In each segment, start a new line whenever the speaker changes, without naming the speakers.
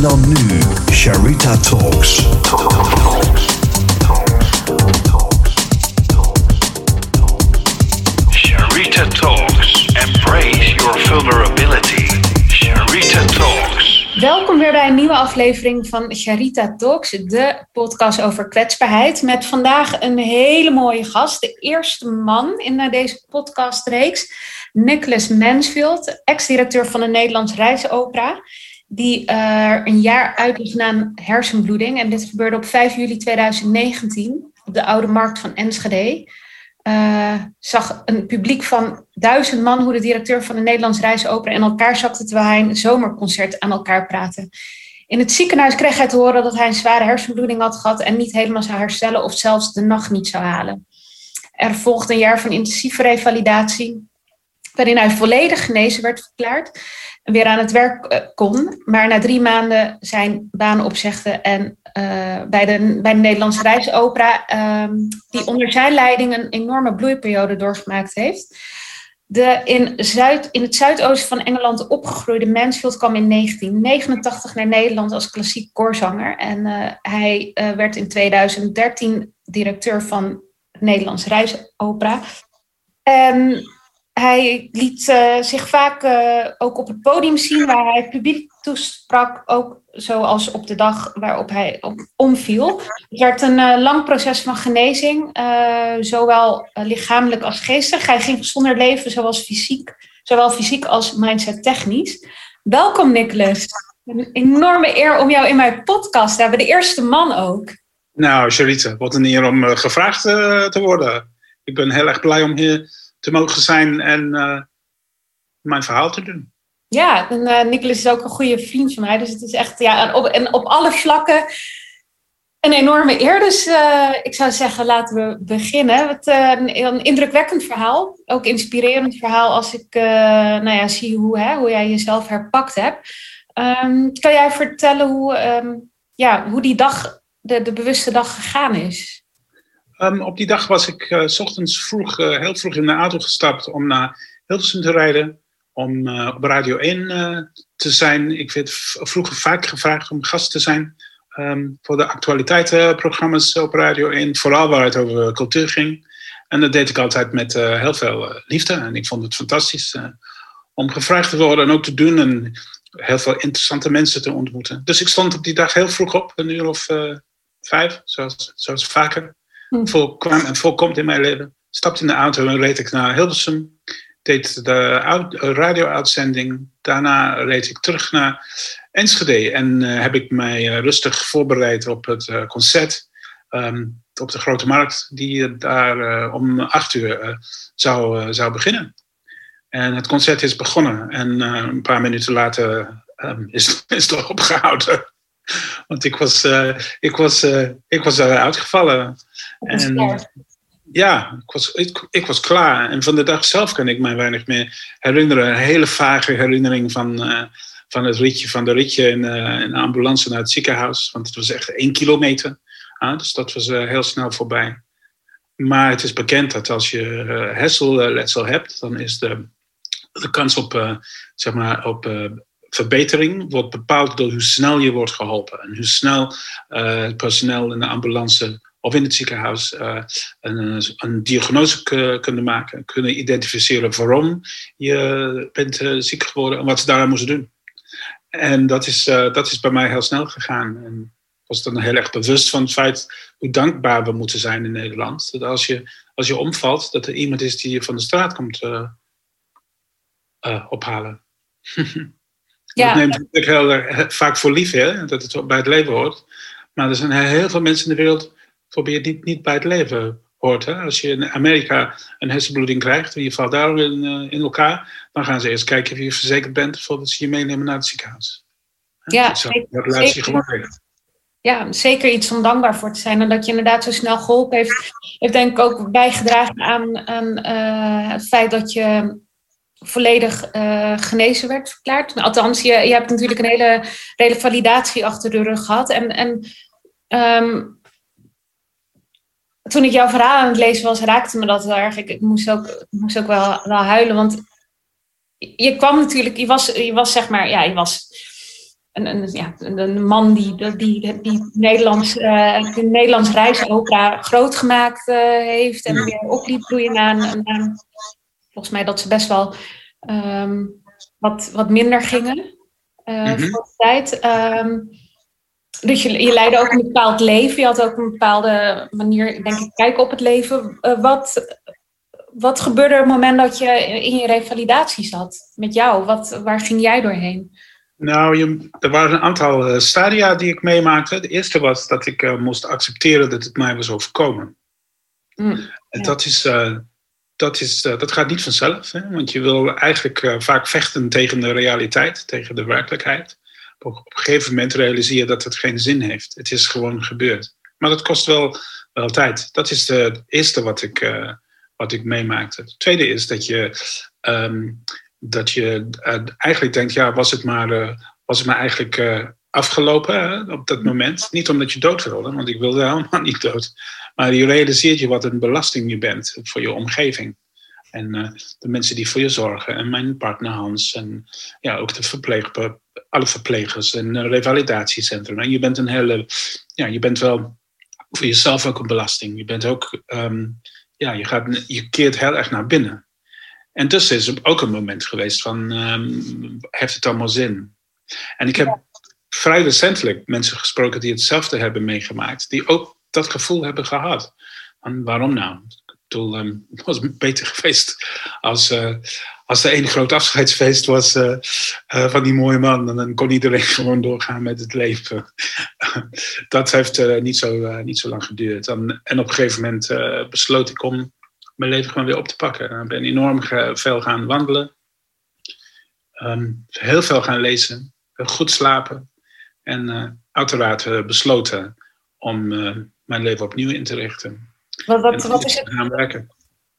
En dan nu, Sharita Talks.
Sharita Talks. Embrace your vulnerability. Sharita Talks.
Welkom weer bij een nieuwe aflevering van Sharita Talks, de podcast over kwetsbaarheid. Met vandaag een hele mooie gast, de eerste man in eh, deze podcastreeks, Nicholas Mansfield, ex-directeur van de Nederlands Reisopera, die een jaar uit na een hersenbloeding. En dit gebeurde op 5 juli 2019 op de Oude Markt van Enschede. Uh, zag een publiek van duizend man hoe de directeur van de Nederlands Reisopera in elkaar zakte terwijl hij een zomerconcert aan elkaar praatte. In het ziekenhuis kreeg hij te horen dat hij een zware hersenbloeding had gehad en niet helemaal zou herstellen of zelfs de nacht niet zou halen. Er volgde een jaar van intensieve revalidatie, waarin hij volledig genezen werd verklaard weer aan het werk eh, kon, maar na drie maanden zijn baan opzegde en uh, bij, de, bij de Nederlandse Reisopera, uh, die onder zijn leiding een enorme bloeiperiode doorgemaakt heeft. De in, Zuid, in het zuidoosten van Engeland opgegroeide Mansfield kwam in 1989 naar Nederland als klassiek koorzanger. En uh, hij werd in 2013 directeur van het Nederlands Reisopera. En hij liet uh, zich vaak uh, ook op het podium zien waar hij publiek toesprak, ook zoals op de dag waarop hij omviel. Het werd een uh, lang proces van genezing, zowel lichamelijk als geestig. Hij ging gezonder leven, zoals fysiek, zowel fysiek als mindset technisch. Welkom Nicholas. Een enorme eer om jou in mijn podcast te hebben, de eerste man ook.
Nou, Charite, wat een eer om gevraagd te worden. Ik ben heel erg blij om hier te mogen zijn en uh, mijn verhaal te doen.
Ja, en uh, Nicolas is ook een goede vriend van mij. Dus het is echt, ja, en op, en op alle vlakken een enorme eer. Dus uh, ik zou zeggen, laten we beginnen. Het, een, een, indrukwekkend verhaal. Ook inspirerend verhaal als ik nou ja, zie hoe, hè, hoe jij jezelf herpakt hebt. Um, kan jij vertellen hoe, um, ja, hoe die dag, de bewuste dag gegaan is?
Um, op die dag was ik s ochtends vroeg, uh, heel vroeg in de auto gestapt om naar Hilversum te rijden. Om uh, op Radio 1 te zijn. Ik werd vroeger vaak gevraagd om gast te zijn um, voor de actualiteitenprogramma's op Radio 1. Vooral waar het over cultuur ging. En dat deed ik altijd met heel veel liefde. En ik vond het fantastisch om gevraagd te worden en ook te doen. En heel veel interessante mensen te ontmoeten. Dus ik stond op die dag heel vroeg op, een uur of vijf, zoals, zoals vaker. Hm. Vol kwam en volkomt in mijn leven. Stapte in de auto en reed ik naar Hilversum. Deed de radio-uitzending. Daarna reed ik terug naar Enschede. En uh, heb ik mij uh, rustig voorbereid op het uh, concert. Um, op de Grote Markt. Die daar om acht uur zou, zou beginnen. En het concert is begonnen. En een paar minuten later um, is, is het opgehouden. Want ik was, uh, ik was, uh, ik was eruit gevallen. En, ja, ik was, ik, ik, was klaar. En van de dag zelf kan ik me weinig meer herinneren. Een hele vage herinnering van, uh, van het ritje, van de ritje in, in de ambulance naar het ziekenhuis. Want het was echt één kilometer. Ah, dus dat was heel snel voorbij. Maar het is bekend dat als je herselletsel hebt, dan is de, de kans op, zeg maar, op verbetering wordt bepaald door hoe snel je wordt geholpen en hoe snel uh, het personeel in de ambulance of in het ziekenhuis uh, een, diagnose kunnen maken, kunnen identificeren waarom je bent uh, ziek geworden en wat ze daaraan moeten doen. En dat is, dat is bij mij heel snel gegaan. En was dan heel erg bewust van het feit hoe dankbaar we moeten zijn in Nederland. Dat als je, als je omvalt, dat er iemand is die je van de straat komt ophalen. Ja. Dat neemt natuurlijk heel eh, vaak voor lief, hè, dat het bij het leven hoort. Maar er zijn heel veel mensen in de wereld voor wie het niet, niet bij het leven hoort. Hè. Als je in Amerika een hersenbloeding krijgt en je valt daar in, uh, in elkaar, dan gaan ze eerst kijken of je verzekerd bent voordat ze je meenemen naar het ziekenhuis.
Ja, dus dat gewoon. Ja, zeker iets om dankbaar voor te zijn. En dat je inderdaad zo snel geholpen heeft, heeft denk ik ook bijgedragen aan, aan uh, het feit dat je volledig uh, genezen werd verklaard. Althans, je, je hebt natuurlijk een hele, hele validatie achter de rug gehad. En, en um, toen ik jouw verhaal aan het lezen was, raakte me dat erg. Ik, ik moest ook, moest ook wel, wel huilen, want je kwam natuurlijk, je was, je was zeg maar, ja, je was een, een, ja, een man die, die, die, Nederlands, uh, de Nederlands reisopera groot gemaakt uh, heeft en weer op liet bloeien na, na, volgens mij dat ze best wel um, wat, wat minder gingen uh, mm -hmm. voor de tijd. Um, dus je, je leidde ook een bepaald leven. Je had ook een bepaalde manier, denk ik, kijken op het leven. Uh, wat, wat gebeurde op het moment dat je in je revalidatie zat met jou? Wat, waar ging jij doorheen?
Nou, je, er waren een aantal uh, stadia die ik meemaakte. De eerste was dat ik uh, moest accepteren dat het mij was overkomen. Mm, en ja. dat, is, uh, dat, is, dat gaat niet vanzelf. Hè? Want je wil eigenlijk vaak vechten tegen de realiteit, tegen de werkelijkheid. Op, een gegeven moment realiseer je dat het geen zin heeft. Het is gewoon gebeurd. Maar dat kost wel, wel tijd. Dat is het eerste wat ik, wat ik meemaakte. Het tweede is dat je... Um, dat je eigenlijk denkt, ja, was het maar, was het maar eigenlijk afgelopen op dat moment. Niet omdat je dood wilde, want ik wilde helemaal niet dood. Maar je realiseert je wat een belasting je bent voor je omgeving. En de mensen die voor je zorgen. En mijn partner Hans. En ja, ook de verpleeg, alle verplegers en revalidatiecentrum. En je bent een hele, ja, je bent wel voor jezelf ook een belasting. Je bent ook, um, ja, je, gaat, je keert heel erg naar binnen. En tussen is er ook een moment geweest van, um, heeft het allemaal zin? En ik heb. Vrij recentelijk mensen gesproken die hetzelfde hebben meegemaakt, die ook dat gevoel hebben gehad. En waarom nou? Bedoel, um, het was beter geweest als, uh, als er één groot afscheidsfeest was uh, uh, van die mooie man. En dan kon iedereen gewoon doorgaan met het leven. dat heeft niet, zo, niet zo lang geduurd. En, en op een gegeven moment besloot ik om mijn leven gewoon weer op te pakken. Ik ben enorm veel gaan wandelen. Um, heel veel gaan lezen. Goed slapen. En uh, uiteraard uh, besloten om uh, mijn leven opnieuw in te richten.
Wat, wat, wat is het, gaan werken.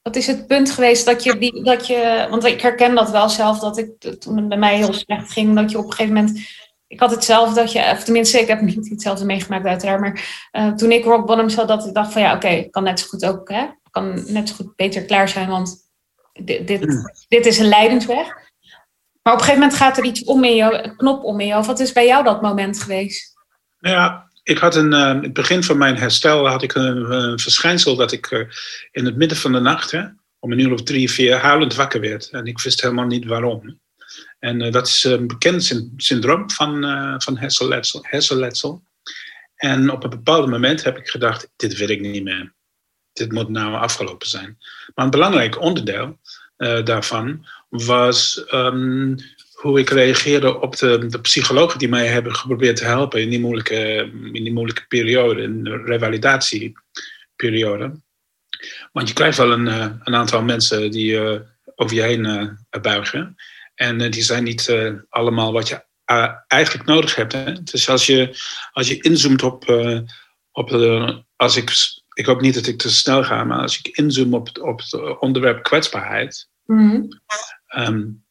Wat is het punt geweest dat je, die, dat je... Want ik herken dat wel zelf, dat ik, toen het bij mij heel slecht ging... dat je op een gegeven moment... Ik had het zelf dat je... Of tenminste, ik heb niet hetzelfde meegemaakt uiteraard. Maar toen ik rock bottom zat, dat ik dacht van... Ja, oké, okay, ik kan net zo goed ook... Hè, kan net zo goed beter klaar zijn, want dit, dit, dit is een leidensweg. Maar op een gegeven moment gaat er iets om in jou, een knop om in jou. Wat is bij jou dat moment geweest?
Ja, ik had een, uh, in het begin van mijn herstel had ik een, verschijnsel dat ik uh, in het midden van de nacht, om een uur of drie, vier, huilend wakker werd. En ik wist helemaal niet waarom. En uh, dat is een bekend syndroom van, van hersenletsel, hersenletsel. En op een bepaald moment heb ik gedacht, dit wil ik niet meer dit moet nou afgelopen zijn. Maar een belangrijk onderdeel daarvan was um, hoe ik reageerde op de, de, psychologen die mij hebben geprobeerd te helpen in die moeilijke, in die moeilijke periode, in de revalidatieperiode. Want je krijgt wel een, uh, een aantal mensen die uh, over je heen buigen. En die zijn niet allemaal wat je eigenlijk nodig hebt. Hè? Dus als je, als je inzoomt op, op als ik ik hoop niet dat ik te snel ga, maar als ik inzoom op, op het onderwerp kwetsbaarheid. Mm um,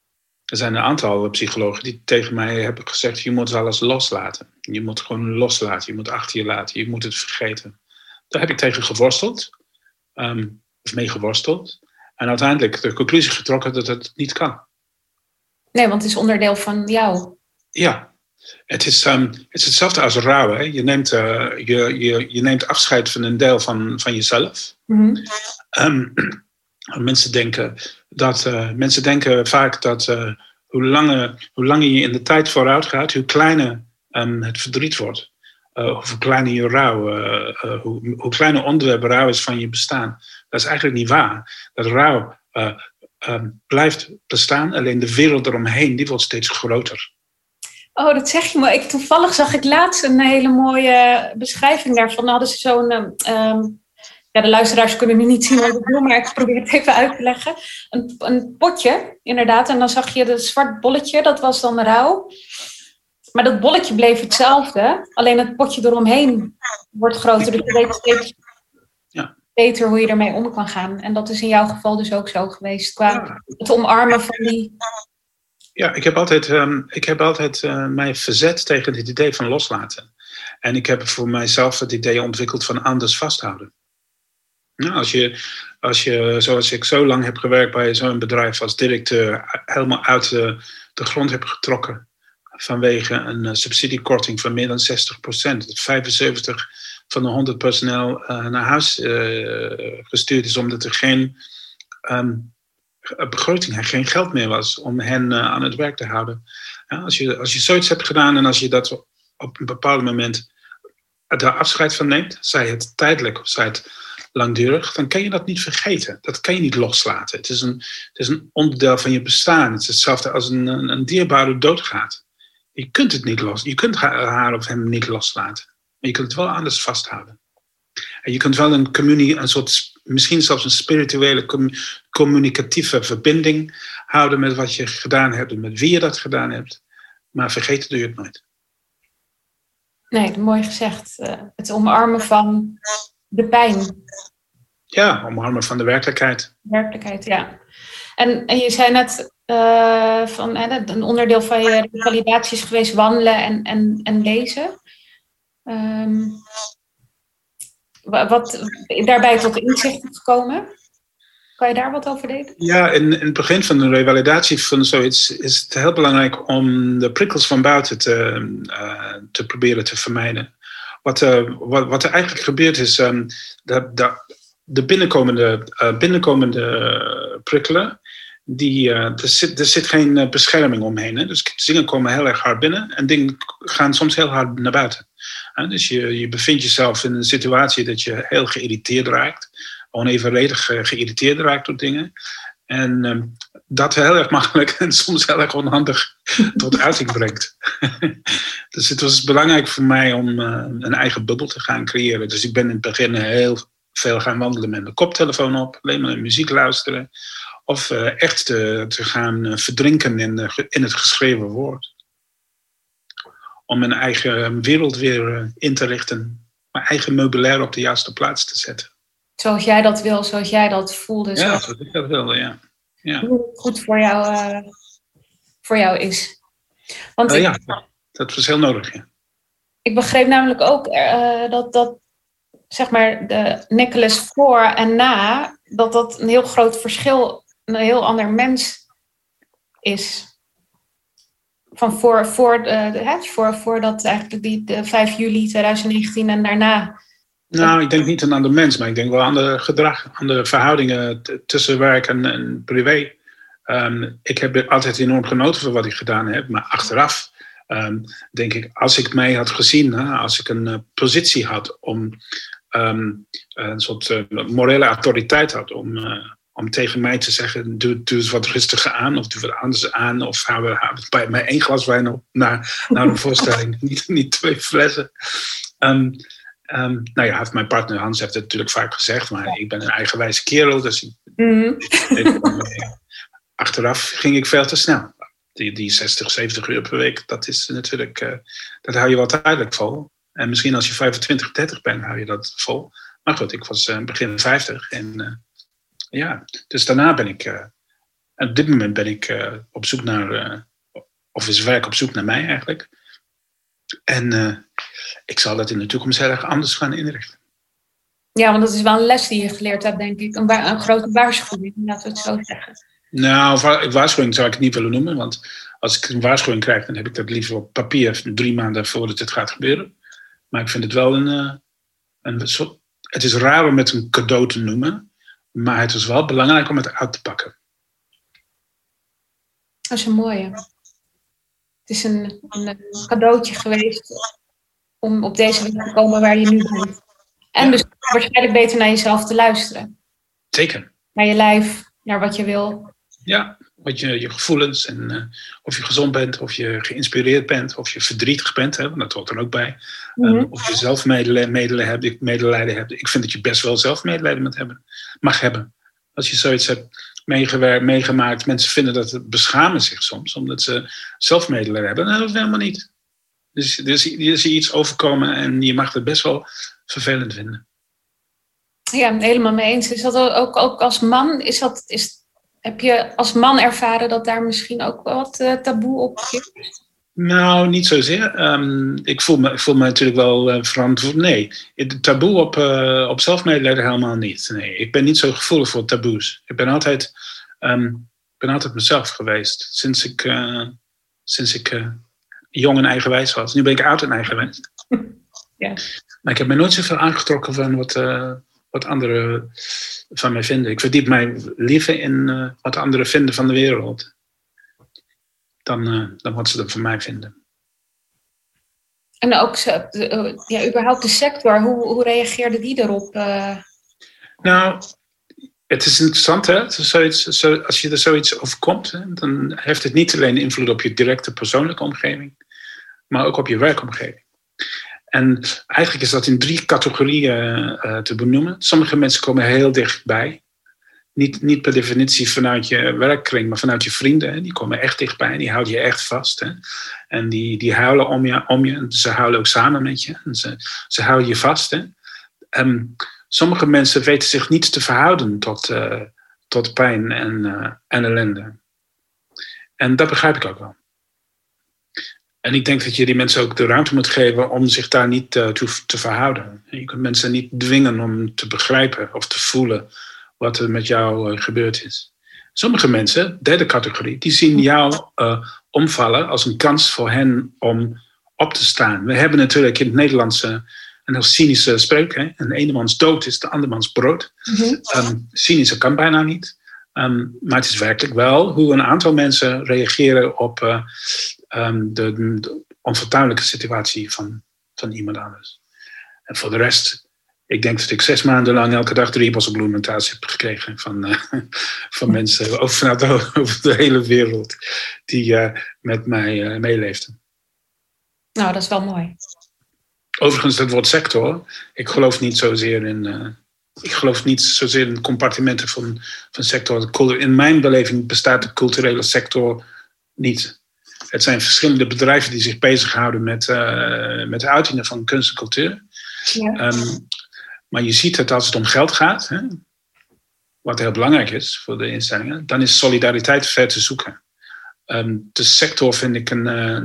er zijn een aantal psychologen die tegen mij hebben gezegd: je moet alles loslaten. Je moet gewoon loslaten, je moet achter je laten, je moet het vergeten. Daar heb ik tegen geworsteld, um, of mee geworsteld. En uiteindelijk de conclusie getrokken dat het niet kan.
Nee, want het is onderdeel van jou.
Ja, het is, um, het is hetzelfde als rouwen. Hè? Je, neemt, uh, je, je, je neemt afscheid van een deel van, van jezelf. Mm -hmm. um, mensen, denken dat, uh, mensen denken vaak dat uh, hoe, langer, hoe langer je in de tijd vooruit gaat, hoe kleiner um, het verdriet wordt. hoe kleiner je rouw, hoe, hoe kleiner onderwerp rouw is van je bestaan. Dat is eigenlijk niet waar. Dat rouw blijft bestaan, alleen de wereld eromheen die wordt steeds groter.
Oh, dat zeg je maar. Ik, toevallig zag ik laatst een hele mooie beschrijving daarvan. Dan hadden ze zo'n. Um, ja, de luisteraars kunnen nu niet zien wat ik bedoel, maar ik probeer het even uit te leggen. Een, een potje, inderdaad. En dan zag je dat zwart bolletje, dat was dan rauw. Maar dat bolletje bleef hetzelfde. Alleen het potje eromheen wordt groter. Dus je weet steeds ja. beter hoe je ermee om kan gaan. En dat is in jouw geval dus ook zo geweest. Qua het omarmen van die
ja, ik heb altijd, um, ik heb altijd uh, mij verzet tegen het idee van loslaten. En ik heb voor mijzelf het idee ontwikkeld van anders vasthouden. Nou, als, je, als je, zoals ik zo lang heb gewerkt bij zo'n bedrijf als directeur, helemaal uit de, de grond hebt getrokken. vanwege een uh, subsidiekorting van meer dan 60 procent. Dat 75 van de 100 personeel uh, naar huis uh, gestuurd is omdat er geen um, begroting, geen geld meer was om hen aan het werk te houden. Ja, als, je, als je zoiets hebt gedaan en als je dat op een bepaald moment daar afscheid van neemt, zij het tijdelijk of zij het langdurig, dan kan je dat niet vergeten. Dat kan je niet loslaten. Het is een, het is een onderdeel van je bestaan. Het is hetzelfde als een, een, dierbare doodgaat. Je kunt het niet los. Je kunt haar of hem niet loslaten. Maar je kunt het wel anders vasthouden. En je kunt wel een communie, een soort, misschien zelfs een spirituele communicatieve verbinding houden met wat je gedaan hebt en met wie je dat gedaan hebt. Maar vergeten doe je het nooit.
Nee, mooi gezegd. Uh, het omarmen van de pijn.
Ja, omarmen van de werkelijkheid.
Werkelijkheid, ja. En, en je zei net uh, van hè, een onderdeel van je validatie is geweest wandelen en, en, en lezen. Um, wat daarbij tot inzicht gekomen? Kan je daar wat over delen?
Ja, in, in het begin van de revalidatie van zoiets is het heel belangrijk om de prikkels van buiten te, uh, te proberen te vermijden. Wat, uh, wat, wat, er eigenlijk gebeurt is um, dat, dat de binnenkomende, uh, binnenkomende prikkelen, die, er, zit, zit geen bescherming omheen. Hè? Dus dingen komen heel erg hard binnen en dingen gaan soms heel hard naar buiten. Dus je bevindt jezelf in een situatie dat je heel geïrriteerd raakt onevenredig geïrriteerd raakt door dingen. En uh, dat heel erg makkelijk en soms heel erg onhandig tot uiting brengt. dus het was belangrijk voor mij om uh, een eigen bubbel te gaan creëren. Dus ik ben in het begin heel veel gaan wandelen met mijn koptelefoon op, alleen maar muziek luisteren. Of uh, echt te, gaan verdrinken in, in het geschreven woord. Om mijn eigen wereld weer in te richten. Mijn eigen meubilair op de juiste plaats te zetten
zoals jij dat wil, zoals jij dat voelde.
Ja, zoals ik dat wilde, ja. ja.
Hoe het goed voor jou, uh, voor jou is.
Want uh, ja, dat was heel nodig, ja.
Ik begreep namelijk ook uh, dat, dat, zeg maar, de Nicholas voor en na, dat dat een heel groot verschil, een heel ander mens is. Van voor, voor, de, hè, voor, voordat eigenlijk die de 5 juli 2019 en daarna
nou, ik denk niet aan de mens, maar ik denk wel aan de gedrag, aan de verhoudingen tussen werk en, en privé. Um, ik heb altijd enorm genoten van wat ik gedaan heb, maar achteraf um, denk ik, als ik mij had gezien, hè, als ik een uh, positie had om um, een soort uh, morele autoriteit had om, uh, om tegen mij te zeggen, doe, doe eens wat rustiger aan of doe wat anders aan of hou, hou bij mij één glas wijn op naar, naar een voorstelling, niet, niet twee flessen. Um, Um, nou ja, heeft mijn partner Hans heeft het natuurlijk vaak gezegd, maar ik ben een eigenwijze kerel, dus mm achteraf ging ik veel te snel. Die, die 60, 70 uur per week, dat is natuurlijk, uh, dat hou je wel tijdelijk vol. En misschien als je 25, 30 bent, hou je dat vol. Maar goed, ik was uh, begin 50 en uh, ja, dus daarna ben ik, op dit moment ben ik op zoek naar, of is werk op zoek naar mij eigenlijk. En ik zal dat in de toekomst heel erg anders gaan inrichten.
Ja, want dat is wel een les die je geleerd hebt, denk ik. Een, een grote waarschuwing, laten we het zo zeggen.
Nou, waarschuwing zou ik het niet willen noemen. Want als ik een waarschuwing krijg, dan heb ik dat liever op papier drie maanden voordat het gaat gebeuren. Maar ik vind het wel een. Eh, een soort, het is raar om het een cadeau te noemen, maar het is wel belangrijk om het uit te pakken.
Dat is een mooie. Het is een, een cadeautje geweest om op deze weg te komen waar je nu bent. En dus waarschijnlijk beter naar jezelf te luisteren.
Zeker.
Naar je lijf, naar wat je wil.
Ja, wat je, je gevoelens en uh, of je gezond bent, of je geïnspireerd bent, of je verdrietig bent, hè, want dat hoort er ook bij. Mm -hmm. of je zelf medelijden hebt, medelijden hebt. Ik vind dat je best wel zelf medelijden moet hebben, mag hebben. Als je zoiets hebt meegemaakt, mensen vinden dat beschamen zich soms, omdat ze zelf medelijden hebben. dat hoeft helemaal niet. Dus er is, is iets overkomen en je mag het best wel vervelend vinden.
Ja, helemaal mee eens. Is dat ook, ook als man, is dat, is, heb je als man ervaren dat daar misschien ook wat uh, taboe op zit?
Nou, niet zozeer. Um, ik, voel me, ik voel me natuurlijk wel uh, verantwoordelijk. Nee, het taboe op, uh, op zelfmedelijden helemaal niet. Nee, ik ben niet zo gevoelig voor taboes. Ik ben altijd, um, ben altijd mezelf geweest. Sinds ik, sinds ik jong en eigenwijs was. Nu ben ik oud en eigenwijs.
Ja.
Maar ik heb me nooit zoveel aangetrokken van wat, eh, wat anderen van mij vinden. Ik verdiep mij liever in eh, wat anderen vinden van de wereld. Dan, eh, dan wat ze er van mij vinden.
En ook eh, ja, überhaupt de sector, hoe, hoe reageerde die erop? eh?
Nou, het is interessant, hè? Zoiets, zo, als je er zoiets overkomt, hè, dan heeft het niet alleen invloed op je directe persoonlijke omgeving, maar ook op je werkomgeving. En eigenlijk is dat in drie categorieën te benoemen. Sommige mensen komen heel dichtbij. Niet, niet per definitie vanuit je werkkring, maar vanuit je vrienden. hè. Die komen echt dichtbij en die houden je echt vast. Hè. En die, die huilen om je, om je. Ze huilen ook samen met je. En ze, ze houden je vast. Hè. En sommige mensen weten zich niet te verhouden tot, eh, tot pijn en, eh, en ellende. En dat begrijp ik ook wel. En ik denk dat je die mensen ook de ruimte moet geven om zich daar niet eh, toe te verhouden. Je kunt mensen niet dwingen om te begrijpen of te voelen wat er met jou eh, gebeurd is. Sommige mensen, derde categorie, die zien jou eh, omvallen als een kans voor hen om op te staan. We hebben natuurlijk in het Nederlands eh, een heel cynische spreuk. Hè? Een ene dood is de andermans brood. Ehm cynische kan bijna niet. Ehm, maar het is werkelijk wel hoe een aantal mensen reageren op eh, ehm, de, de situatie van, van iemand anders. En voor de rest, ik denk dat ik zes maanden lang elke dag drie bossenbloemen thuis heb gekregen van, eh, van mensen over, vanuit over de hele wereld die eh, met mij eh, meeleefden.
Nou, dat is wel mooi.
Overigens, dat woord sector, ik geloof niet zozeer in. ik geloof niet zozeer in compartimenten van, van sector. In mijn beleving bestaat de culturele sector niet. Het zijn verschillende bedrijven die zich bezighouden met, met de uitingen van kunst en cultuur.
Ja.
Ehm, maar je ziet dat als het om geld gaat, hè, wat heel belangrijk is voor de instellingen, dan is solidariteit ver te zoeken. Ehm, de sector vind ik een, eh,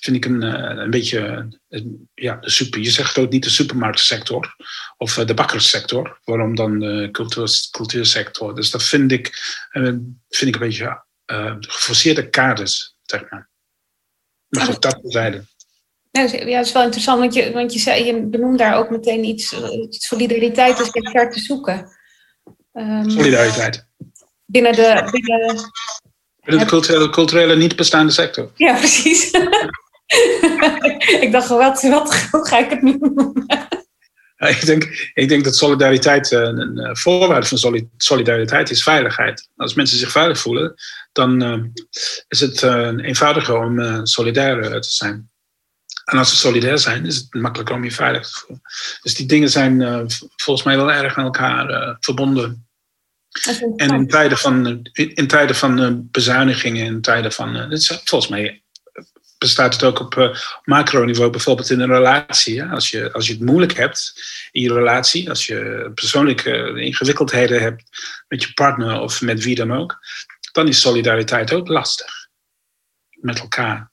vind ik een, eh, een beetje, eh, ja, de super, je zegt ook niet de supermarktsector of de bakkerssector. Waarom dan de cultuur, cultuursector? Dus dat vind ik, vind ik een beetje geforceerde kaders, zeg maar. Maar goed, dat terzijde.
Ja, dat is- ja, dat is wel interessant, want je, want je, zei, je benoemt daar ook meteen iets. eh, Solidariteit is weer ver te zoeken. Ehm,
Solidariteit.
binnen de. Binnen,
Binnen de culturele, culturele niet bestaande sector.
ja, precies. ik dacht, wat, wat, hoe ga ik het nu noemen?
Ik denk, ik denk dat solidariteit, eh, een eh, voorwaarde van soli- solidariteit is veiligheid. Als mensen zich veilig voelen, dan is het eenvoudiger om solidair te zijn. En als ze solidair zijn, is het makkelijker om je veilig te voelen. Dus die dingen zijn eh, volgens mij wel erg aan elkaar eh, verbonden. En in tijden van, in, tijden van bezuinigingen, in tijden van. eh, is, volgens mij bestaat het ook op macroniveau, bijvoorbeeld in een relatie. Als, je, als je het moeilijk hebt in je relatie, als je persoonlijke ingewikkeldheden hebt met je partner of met wie dan ook, dan is solidariteit ook lastig met elkaar.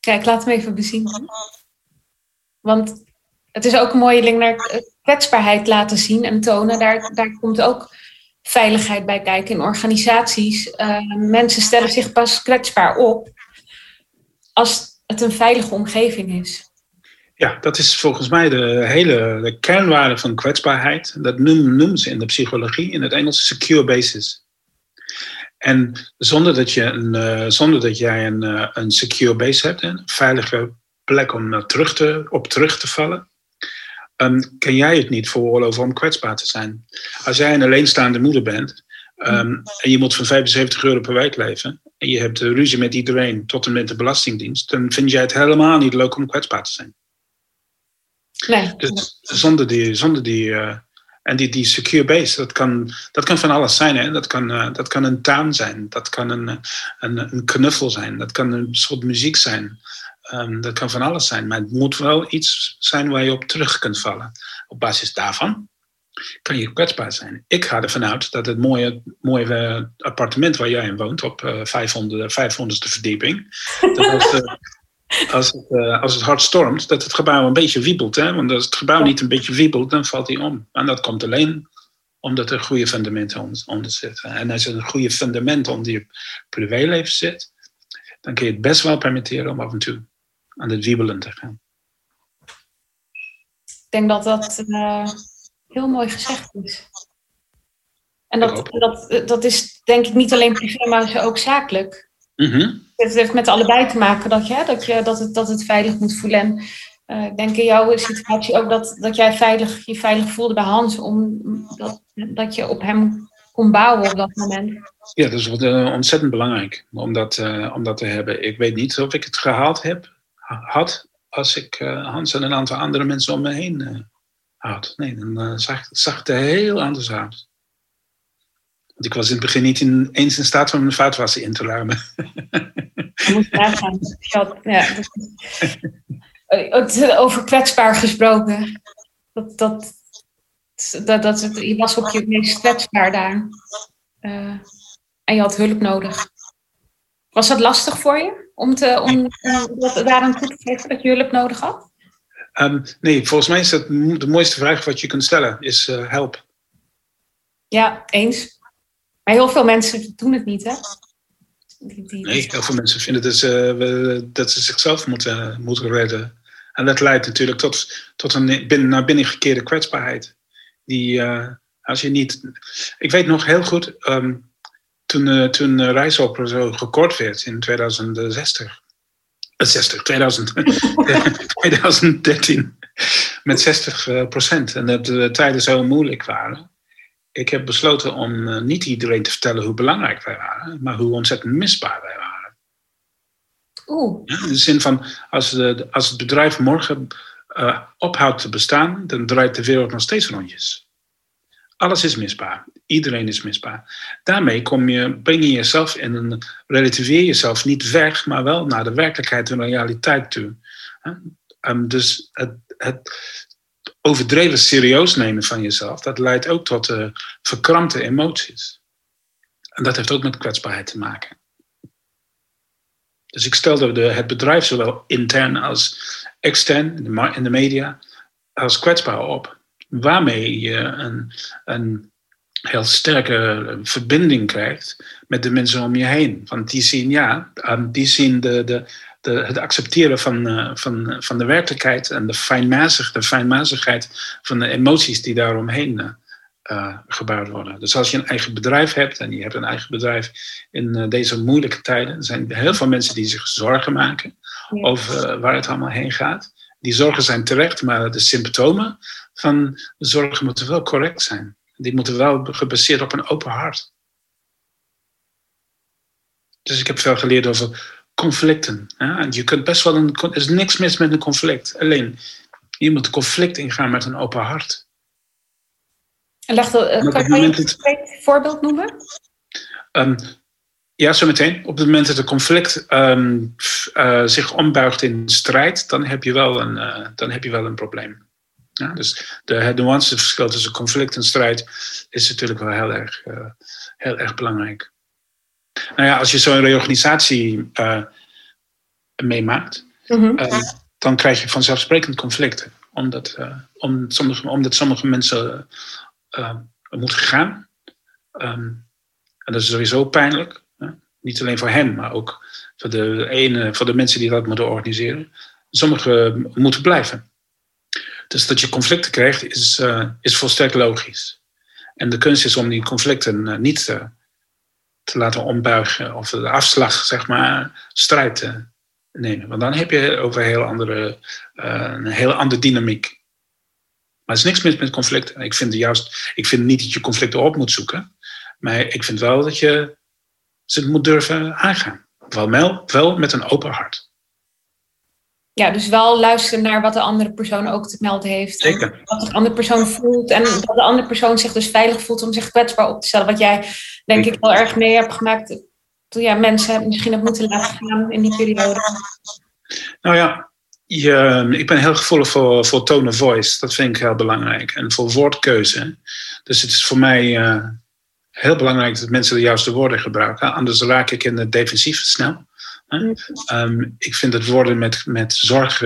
Kijk, laat hem even bezien. Want het is ook een mooie link naar kwetsbaarheid laten zien en tonen. Daar, daar komt ook veiligheid bij kijken in organisaties. Eh, mensen stellen zich pas kwetsbaar op als het een veilige omgeving is.
Ja, dat is volgens mij de hele de kernwaarde van kwetsbaarheid. Dat noemen ze in de psychologie, in het Engels, secure basis. En zonder dat, je een, eh, zonder dat jij een, eh, een secure base hebt, een veilige plek om eh, terug te, op terug te vallen, ehm, kan jij het niet veroorloven om kwetsbaar te zijn. Als jij een alleenstaande moeder bent ehm, en je moet van 75 euro per week leven en je hebt ruzie met iedereen tot en met de Belastingdienst, dan vind jij het helemaal niet leuk om kwetsbaar te zijn.
Nee,
Dus zonder die, zonder die, eh, en die, die secure base, dat kan, dat kan van alles zijn. Hè? Dat, kan, eh, dat kan een tuin zijn, dat kan een, een, een knuffel zijn, dat kan een soort muziek zijn. Ehm, dat kan van alles zijn, maar het moet wel iets zijn waar je op terug kunt vallen. Op basis daarvan kan je kwetsbaar zijn. Ik ga ervan uit dat het mooie, mooie appartement waar jij in woont, op eh 500, 500ste verdieping, dat eh, als, het, eh, als het hard stormt, dat het gebouw een beetje wiebelt. Hè? Want als het gebouw niet een beetje wiebelt, dan valt hij om. En dat komt alleen omdat er goede fundamenten onder, onder zitten. En als er een goede fundament onder je privéleven zit, dan kun je het best wel permitteren om af en toe aan het wiebelen te gaan.
Ik denk dat dat uh, heel mooi gezegd is. En dat, dat, dat is denk ik niet alleen privé, maar ook zakelijk.
Mm
Het heeft met allebei te maken dat je, dat je dat het, dat het veilig moet voelen. En uh, ik denk in jouw situatie ook dat, dat jij veilig, je veilig voelde bij Hans, omdat dat je op hem kon bouwen op dat moment.
Ja, dat is uh, ontzettend belangrijk om dat, uh, om dat te hebben. Ik weet niet of ik het gehaald heb, had als ik Hans en een aantal andere mensen om me heen had. Nee, dan zag, zag het er heel anders uit. Want ik was in het begin niet in, eens in staat om mijn vaatwasser in te ruimen.
Je moet nagaan. Ja, over kwetsbaar gesproken. Dat, dat, dat, dat, je was op je meest kwetsbaar daar. Uh, en je had hulp nodig. Was dat lastig voor je? Om, te, om uh, daaraan toe te geven dat je hulp nodig had?
Um, nee, volgens mij is dat de mooiste vraag wat je kunt stellen, is uh, help.
Ja, eens. Maar heel veel mensen doen het niet, hè?
Nee, heel veel mensen vinden dat ze, dat ze zichzelf moeten, moeten redden. En dat leidt natuurlijk tot, tot een binnen, naar binnen gekeerde kwetsbaarheid. Die, uh, als je niet. Ik weet nog heel goed, um, toen, uh, toen zo gekort werd in 2060. 60, 2000, 2013. Met 60 procent. En dat de tijden zo moeilijk waren. Ik heb besloten om niet iedereen te vertellen hoe belangrijk wij waren, maar hoe ontzettend misbaar wij waren.
Oeh.
Ja, in de zin van, als, de, als het bedrijf morgen uh, ophoudt te bestaan, dan draait de wereld nog steeds rondjes. Alles is misbaar. Iedereen is misbaar. Daarmee kom je, breng je jezelf in een, relativeer jezelf niet weg, maar wel naar de werkelijkheid en realiteit toe. Um, dus het, het, overdreven serieus nemen van jezelf, dat leidt ook tot uh, verkrampte emoties. En dat heeft ook met kwetsbaarheid te maken. Dus ik stelde de, het bedrijf zowel intern als extern in de, media als kwetsbaar op. Waarmee je een, een heel sterke verbinding krijgt met de mensen om je heen. Want die zien, ja, die zien de, de, de, het accepteren van, uh, van, van de werkelijkheid en de, fijnmazig, de fijnmazigheid van de emoties die daaromheen uh, gebouwd worden. Dus als je een eigen bedrijf hebt en je hebt een eigen bedrijf in uh, deze moeilijke tijden, er zijn heel veel mensen die zich zorgen maken over waar het allemaal heen gaat. Die zorgen zijn terecht, maar de symptomen van de zorgen moeten wel correct zijn. Die moeten wel gebaseerd op een open hart. Dus ik heb veel geleerd over conflicten. Ja? Je kunt best wel een, er is niks mis met een conflict. Alleen, je moet conflict ingaan met een open hart.
En leg de, uh, kan je een voorbeeld noemen?
Um, ja, zometeen. Op het moment dat een conflict um, uh, zich ombuigt in strijd, dan heb je wel een, uh, dan heb je wel een probleem. Ja, dus de, het nuanceverschil tussen conflict en strijd is natuurlijk wel heel erg, heel erg belangrijk. Nou ja, als je zo'n reorganisatie meemaakt, mm -hmm. dan krijg je vanzelfsprekend conflicten. Omdat, om sommige, omdat sommige mensen uh, moet gaan. Um, en dat is sowieso pijnlijk. Hè? Niet alleen voor hen, maar ook voor de, ene, voor de mensen die dat moeten organiseren. Sommigen moeten blijven. Dus dat je conflicten krijgt, is, is volstrekt logisch. En de kunst is om die conflicten niet te, te laten ombuigen of de afslag, zeg maar, strijd te nemen. Want dan heb je over een heel andere, een heel andere dynamiek. Maar er is niks mis met conflicten. Ik vind, juist, ik vind niet dat je conflicten op moet zoeken. Maar ik vind wel dat je ze moet durven aangaan. Wel, wel met een open hart.
Ja, dus wel luisteren naar wat de andere persoon ook te melden heeft.
Zeker.
Wat de andere persoon voelt. En dat de andere persoon zich dus veilig voelt om zich kwetsbaar op te stellen. Wat jij denk Zeker. ik wel erg mee hebt gemaakt. Toen ja, mensen misschien hebben moeten laten gaan in die periode.
Nou ja, je, ik ben heel gevoelig voor, voor tone of voice. Dat vind ik heel belangrijk. En voor woordkeuze. Dus het is voor mij uh, heel belangrijk dat mensen de juiste woorden gebruiken. Anders raak ik in het defensief snel. Um, ik vind dat woorden met, met zorg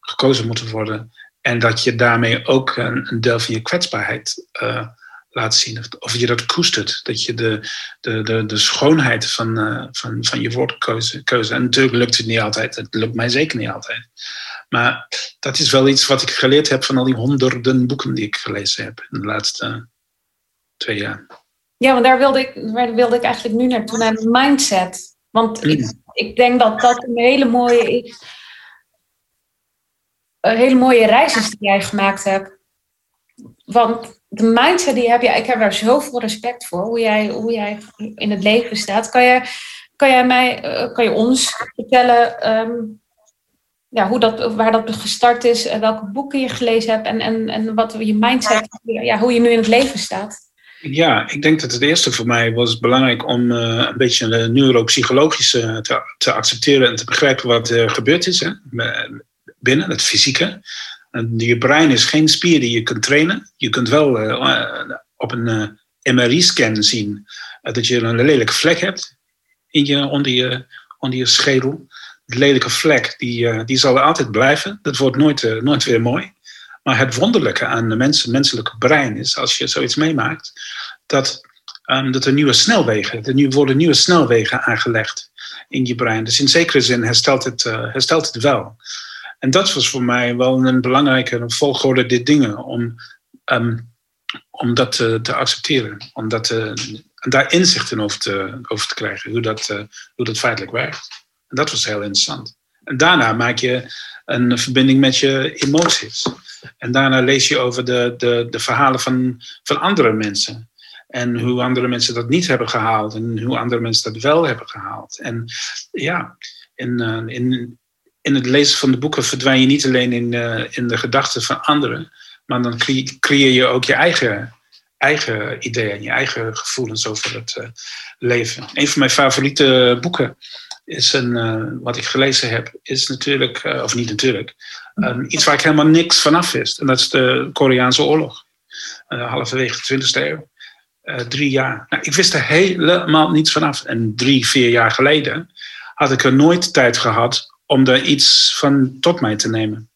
gekozen moeten worden. En dat je daarmee ook een, een deel van je kwetsbaarheid uh, laat zien. Of, of je dat koestert. Dat je de, de, de, de schoonheid van, eh, van, van je woordkeuze. Keuze. En natuurlijk lukt het niet altijd. Het lukt mij zeker niet altijd. Maar dat is wel iets wat ik geleerd heb van al die honderden boeken die ik gelezen heb in de laatste twee jaar.
Ja, want daar wilde ik, daar wilde ik eigenlijk nu naartoe, naar mindset. Want
Mm.
ik denk dat dat een hele mooie. Een hele mooie reis is die jij gemaakt hebt. Want de mindset die heb je, ik heb daar zoveel respect voor, hoe jij, hoe jij in het leven staat. Kan je, kan jij mij, eh, kan je ons vertellen ehm, ja, hoe dat, waar dat gestart is, welke boeken je gelezen hebt en, en, en wat je mindset, ja, hoe je nu in het leven staat?
Ja, ik denk dat het eerste voor mij was belangrijk om eh, een beetje de neuropsychologische te, te accepteren en te begrijpen wat er gebeurd is hè, binnen, het fysieke. Je brein is geen spier die je kunt trainen. Je kunt wel eh, op een eh, MRI-scan zien eh, dat je een lelijke vlek hebt in je, onder, je, onder je schedel. Die lelijke vlek die, eh, die zal er altijd blijven. Dat wordt nooit, eh, nooit weer mooi. Maar het wonderlijke aan het mens, menselijke brein is, als je zoiets meemaakt, dat, ehm, dat er nieuwe snelwegen, er worden nieuwe snelwegen aangelegd in je brein. Dus in zekere zin herstelt het, eh, herstelt het wel. En dat was voor mij wel een belangrijke volgorde dit dingen, om, ehm, om dat te, te accepteren. Om dat, eh, daar inzichten over te, over te krijgen, hoe dat, eh, hoe dat feitelijk werkt. En dat was heel interessant. En daarna maak je een verbinding met je emoties. En daarna lees je over de, de, de verhalen van, van andere mensen. En hoe andere mensen dat niet hebben gehaald. En hoe andere mensen dat wel hebben gehaald. En ja, in, uh, in, in het lezen van de boeken verdwijn je niet alleen in, uh, in de gedachten van anderen. Maar dan creëer je ook je eigen, eigen ideeën. Je eigen gevoelens over het uh, leven. Een van mijn favoriete boeken is een, wat ik gelezen heb. Is natuurlijk, of niet natuurlijk. Um, iets waar ik helemaal niks vanaf wist. En dat is de Koreaanse oorlog. Uh, halverwege de 20e eeuw. Uh, drie jaar. Nou, ik wist er helemaal niets vanaf. En drie, vier jaar geleden had ik er nooit tijd gehad om er iets van tot mij te nemen.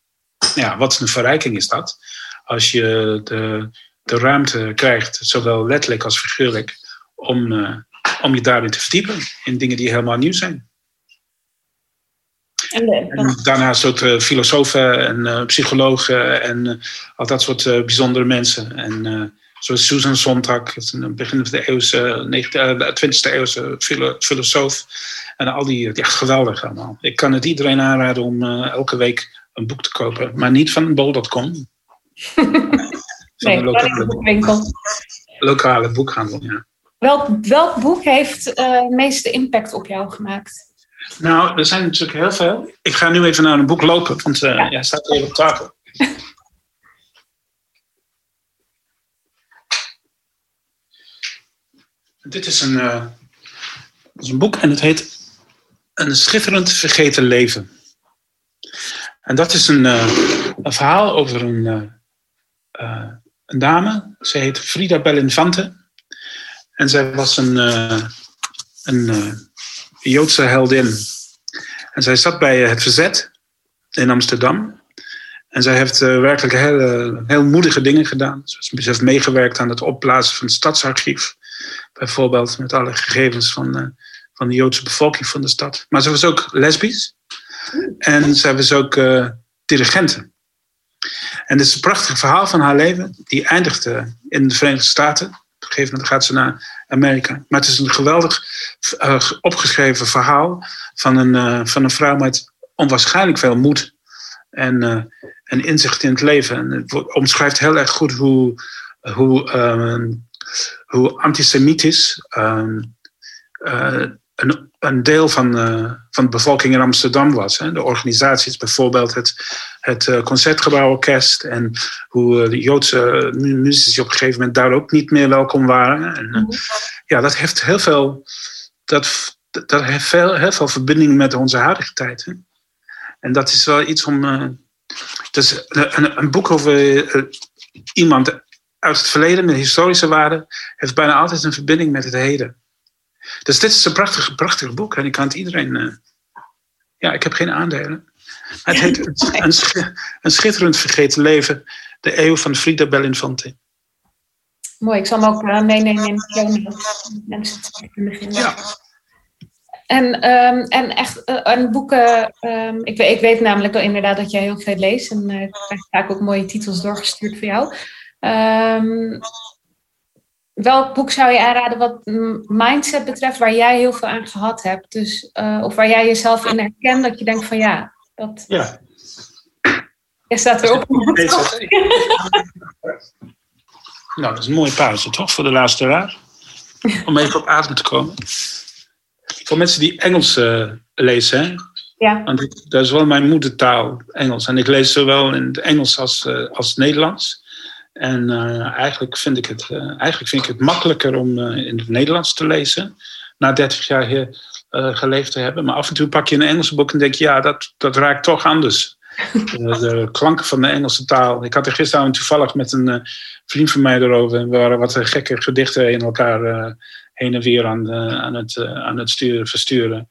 Ja, wat een verrijking is dat. Als je de, de ruimte krijgt, zowel letterlijk als figuurlijk, om, uh, om je daarin te verdiepen. In dingen die helemaal nieuw zijn. En, de, daarnaast ook uh, filosofen en uh, psychologen en al dat soort bijzondere mensen. En zoals Susan Sontag, een begin van de eeuwse, 20e eeuwse filo filosoof. En al die, ja, geweldig allemaal. Ik kan het iedereen aanraden om elke week een boek te kopen, maar niet van bol.com.
nee, een lokale boekwinkel.
Lokale boekhandel, ja.
Welk, welk boek heeft het meeste impact op jou gemaakt?
Nou, er zijn natuurlijk heel veel. Ik ga nu even naar een boek lopen, want uh, ja. ja, staat even op tafel. Dit is een, uh, is een boek en het heet Een schitterend vergeten leven. En dat is een, uh, een verhaal over een, een dame. Ze heet Frida Bellinfante. En zij was een, een Joodse heldin. En zij zat bij het Verzet in Amsterdam. En zij heeft uh, werkelijk heel, heel moedige dingen gedaan. Ze heeft meegewerkt aan het opblazen van het stadsarchief. Bijvoorbeeld met alle gegevens van, uh, van de Joodse bevolking van de stad. Maar ze was ook lesbisch. En zij was ook uh, dirigente. En dit is een prachtig verhaal van haar leven. Die eindigde in de Verenigde Staten. Een gegeven moment gaat ze naar Amerika. Maar het is een geweldig uh, opgeschreven verhaal van een, uh, van een vrouw met onwaarschijnlijk veel moed en, uh, en inzicht in het leven. En het omschrijft heel erg goed hoe, hoe, um, hoe antisemitisch um, een, een deel van, van de bevolking in Amsterdam was. Hè. De organisaties, bijvoorbeeld het, het Concertgebouworkest en hoe de Joodse muzici op een gegeven moment daar ook niet meer welkom waren. En, -hmm. Ja, dat heeft heel veel, dat, dat heeft veel, heel veel verbinding met onze huidige tijd. Hè. En dat is wel iets om. Uh, dus een, een, boek over uh, iemand uit het verleden met historische waarde heeft bijna altijd een verbinding met het heden. Dus dit is een prachtig, prachtig boek en ik kan het iedereen. Uh, ja, ik heb geen aandelen. Maar het heet een, een, een schitterend vergeten leven, de eeuw van Frida Bellinfante.
Mooi, ik zal hem ook uh, meenemen in de. Mensen het kunnen vinden.
Ja.
En, um, en echt, uh, en boeken, um, ik, ik, weet namelijk wel inderdaad dat jij heel veel leest. En uh, ik krijg vaak ook mooie titels doorgestuurd voor jou. Um, welk boek zou je aanraden wat mindset betreft, waar jij heel veel aan gehad hebt? Dus, uh, of waar jij jezelf in herkent, dat je denkt van ja, dat...
Ja.
Je staat weer op.
nou, dat is een mooie pauze, toch? Voor de laatste raad. Om even op adem te komen. Voor mensen die Engels uh, lezen, hè?
Ja.
Want ik, dat is wel mijn moedertaal, Engels. En ik lees zowel in het Engels als, uh, als het Nederlands. En uh, eigenlijk, vind ik het, eigenlijk vind ik het makkelijker om in het Nederlands te lezen. Na 30 jaar hier geleefd te hebben. Maar af en toe pak je een Engelse boek en denk je, ja, dat, dat raakt toch anders. de, klanken van de Engelse taal. Ik had er gisteravond toevallig met een vriend van mij erover. En we waren wat gekke gedichten in elkaar heen en weer aan, aan, het, aan het sturen, versturen.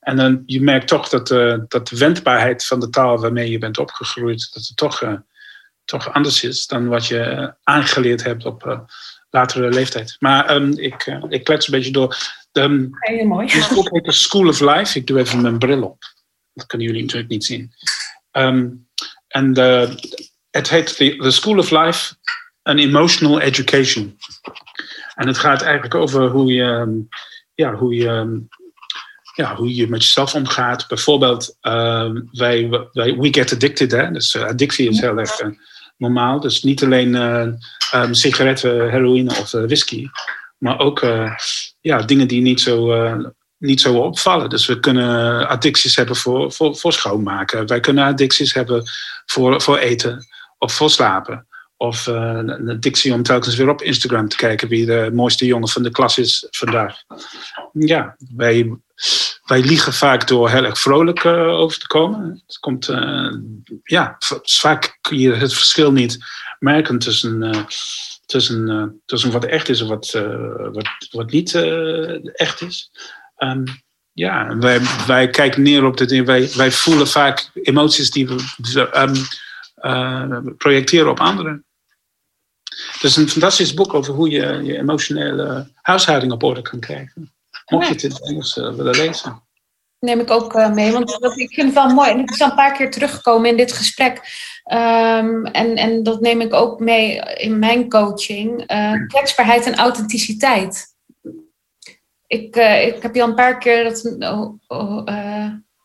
En dan, je merkt toch dat, dat de wendbaarheid van de taal waarmee je bent opgegroeid, dat het toch, toch anders is dan wat je aangeleerd hebt op uh, latere leeftijd. Maar um, ik, ik klets een beetje door. De, um,
Heel mooi.
Boek heet The School of Life. Ik doe even mijn bril op. Dat kunnen jullie natuurlijk niet zien. Um, en het heet the, the School of Life, an Emotional Education. En het gaat eigenlijk over hoe je, ja, hoe je, ja, hoe je met jezelf omgaat. Bijvoorbeeld, uh, wij, wij, we get addicted. Hè? Dus uh, addictie is heel erg normaal. Dus niet alleen um, sigaretten, heroïne of whisky. Maar ook ja, dingen die niet zo, niet zo opvallen. Dus we kunnen addicties hebben voor, voor, voor schoonmaken. Wij kunnen addicties hebben voor, voor eten of voor slapen. Of een addictie om telkens weer op Instagram te kijken wie de mooiste jongen van de klas is vandaag. Ja, wij, wij liegen vaak door heel erg vrolijk uh, over te komen. Het komt, uh, ja, vaak kun je het verschil niet merken tussen, tussen, tussen wat echt is en wat, wat, wat niet echt is. Um, ja, wij, wij kijken neer op dit. Wij, wij voelen vaak emoties die we um, projecteren op anderen. Het is een fantastisch boek over hoe je je emotionele huishouding op orde kan krijgen. Mocht je het in het Engels uh, willen lezen.
Neem ik ook uh, mee, want ik vind het wel mooi. En het is al een paar keer teruggekomen in dit gesprek. Um, en, en dat neem ik ook mee in mijn coaching. Uh, kwetsbaarheid en authenticiteit. Ik, ik heb je al een paar keer dat,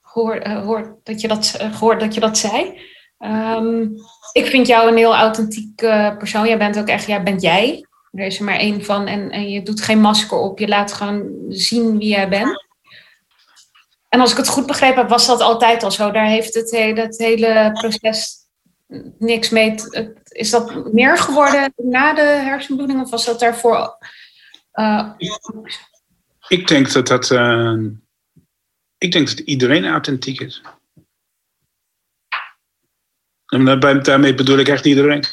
gehoord, dat, je dat, gehoord dat je dat zei. Um, ik vind jou een heel authentiek persoon. Jij bent ook echt, jij bent jij. Er is er maar één van. En, en je doet geen masker op. Je laat gewoon zien wie jij bent. En als ik het goed begrepen heb, was dat altijd al zo. Daar heeft het hele, het hele proces niks mee. Is dat meer geworden na de hersenbloeding? Of was dat daarvoor... Uh,
ik denk dat dat... Uh, ik denk dat iedereen authentiek is. En daarmee bedoel ik echt iedereen.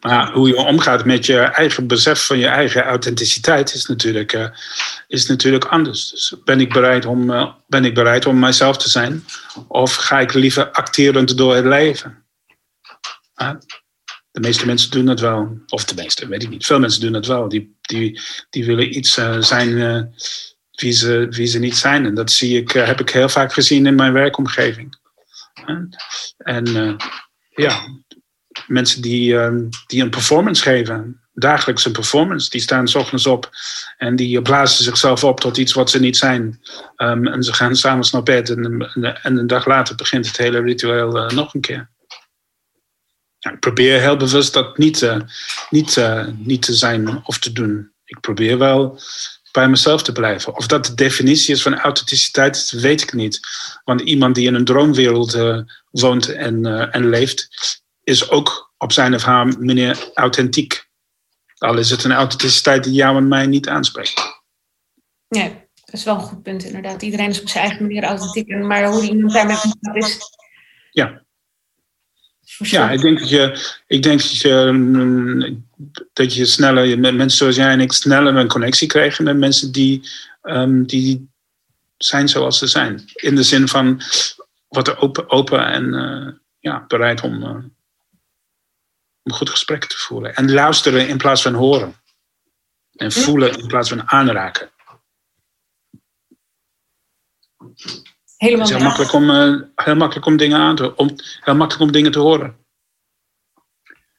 Maar hoe je omgaat met je eigen besef van je eigen authenticiteit is natuurlijk, uh, is natuurlijk anders. Dus ben ik, bereid om, uh, ben ik bereid om mijzelf te zijn? Of ga ik liever acterend door het leven? Uh, de meeste mensen doen dat wel. Of de meeste, weet ik niet. Veel mensen doen dat wel. Die, die, die willen iets zijn wie, ze, wie ze niet zijn. En dat zie ik, heb ik heel vaak gezien in mijn werkomgeving. En uh, ja, mensen die, uh, die een performance geven, dagelijks een performance, die staan s ochtends op en die blazen zichzelf op tot iets wat ze niet zijn. Um, en ze gaan s'avonds naar bed en, en, een dag later begint het hele ritueel uh, nog een keer. Ik probeer heel bewust dat niet, niet, niet te zijn of te doen. Ik probeer wel bij mezelf te blijven. Of dat de definitie is van authenticiteit, weet ik niet. Want iemand die in een droomwereld woont en, en leeft, is ook op zijn of haar manier authentiek. Al is het een authenticiteit die jou en mij niet aanspreekt.
Nee, dat is wel een goed punt inderdaad. Iedereen is op zijn eigen manier authentiek. Maar hoe iemand daarmee omgaat is...
Ja. Ja, ik denk dat je, ik denk dat je, dat je sneller, met mensen zoals jij en ik, sneller een connectie krijgen met mensen die, um, die zijn zoals ze zijn. In de zin van wat open, open en uh, ja, bereid om, uh, om goed gesprek te voeren. En luisteren in plaats van horen. En voelen in plaats van aanraken.
Helemaal
Het is heel makkelijk om, eh, heel makkelijk om dingen aan te om, heel makkelijk om dingen te horen.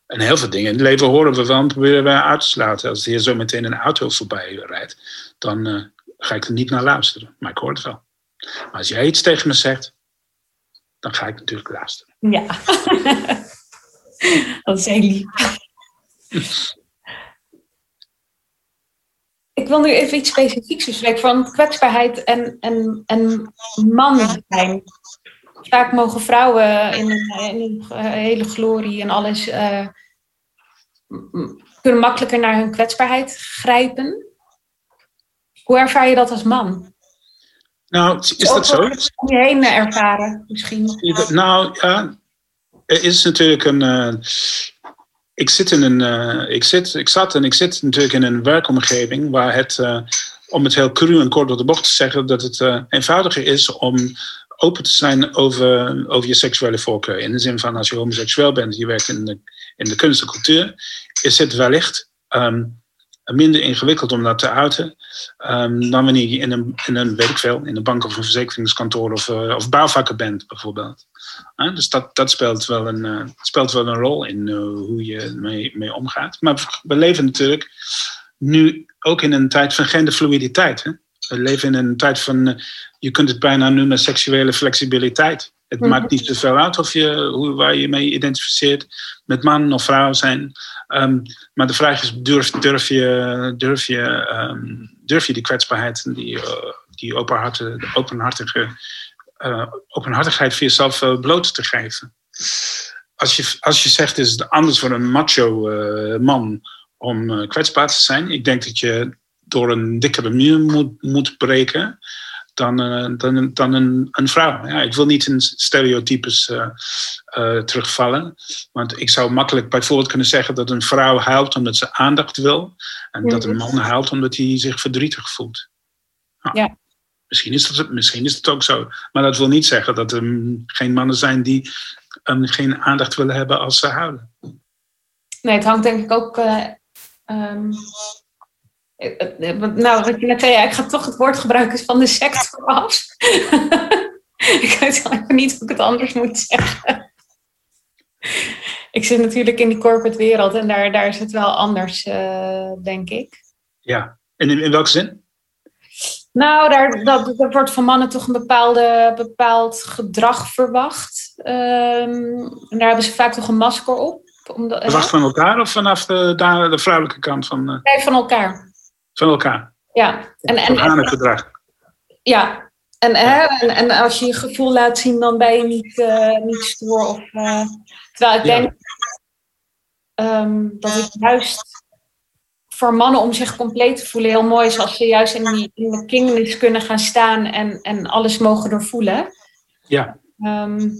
En heel veel dingen in het leven horen we wel en proberen we uit te sluiten. Als hier zo meteen een auto voorbij rijdt, dan eh, ga ik er niet naar luisteren. Maar ik hoor het wel. Maar als jij iets tegen me zegt, dan ga ik natuurlijk luisteren.
Ja. dat is heel lief. Ik wil nu even iets specifieks bespreken van kwetsbaarheid en, en, en man zijn. Vaak mogen vrouwen in hun, in hele glorie en alles eh, m- kunnen makkelijker naar hun kwetsbaarheid grijpen. Hoe ervaar je dat als man?
Nou, is dat zo?
Om je heen ervaren, misschien.
Nou ja, er is natuurlijk een. eh, ik, zit in een eh, ik, zit, ik zat en ik zit natuurlijk in een werkomgeving waar het, eh, om het heel cru en kort door de bocht te zeggen, dat het eenvoudiger is om open te zijn over, over je seksuele voorkeur. In de zin van als je homoseksueel bent, je werkt in de, in de kunst en cultuur, is het wellicht ehm, minder ingewikkeld om dat te uiten ehm, dan wanneer je in een, in een, weet in een bank of een verzekeringskantoor of, eh, of bouwvakker bent, bijvoorbeeld. Dus dat, dat speelt, wel een, eh, speelt wel een rol in eh, hoe je mee, mee omgaat. Maar we leven natuurlijk nu ook in een tijd van genderfluiditeit. Hè? We leven in een tijd van, je kunt het bijna noemen seksuele flexibiliteit. Het
Mhm.
maakt niet zoveel uit of je, hoe, waar je mee identificeert, met man of vrouw zijn. Ehm, maar de vraag is, durf, durf je, durf je, ehm, durf je die kwetsbaarheid en die, eh, die openhartige, eh, openhartigheid voor jezelf eh, bloot te geven? Als je, als je zegt, is het anders voor een macho eh, man om kwetsbaar te zijn. Ik denk dat je door een dikkere muur moet, moet breken dan, eh, dan, dan een, een vrouw. Ja, ik wil niet in stereotypes eh, eh, terugvallen. Want ik zou makkelijk bijvoorbeeld kunnen zeggen dat een vrouw huilt omdat ze aandacht wil. En dat een man huilt omdat hij zich verdrietig voelt. Nou,
Ja.
Misschien, is dat, misschien is het ook zo. Maar dat wil niet zeggen dat er geen mannen zijn die um, geen aandacht willen hebben als ze huilen.
Nee, het hangt denk ik ook. eh, ehm, eh, eh, nou, wat je net zei, ja, ik ga toch het woord gebruiken van de sector af. ik weet even niet hoe ik het anders moet zeggen. ik zit natuurlijk in die corporate wereld en daar, daar is het wel anders, eh, denk ik.
Ja, en in, in welke zin?
Nou, daar, dat, er wordt van mannen toch een bepaalde, bepaald gedrag verwacht. Ehm, en daar hebben ze vaak toch een masker op. Omdat,
Verwacht van elkaar of vanaf de, de vrouwelijke kant van, uh,
Nee, van elkaar.
Van elkaar?
Ja. En, en,
het gedrag.
Ja, en, hè, en, en als je je gevoel laat zien, dan ben je niet, uh, niet stoer. Of, uh, terwijl ik
Ja.
denk um, dat het juist voor mannen om zich compleet te voelen heel mooi is als ze juist in, die, in de kingness kunnen gaan staan en, en alles mogen doorvoelen.
Ja.
Um,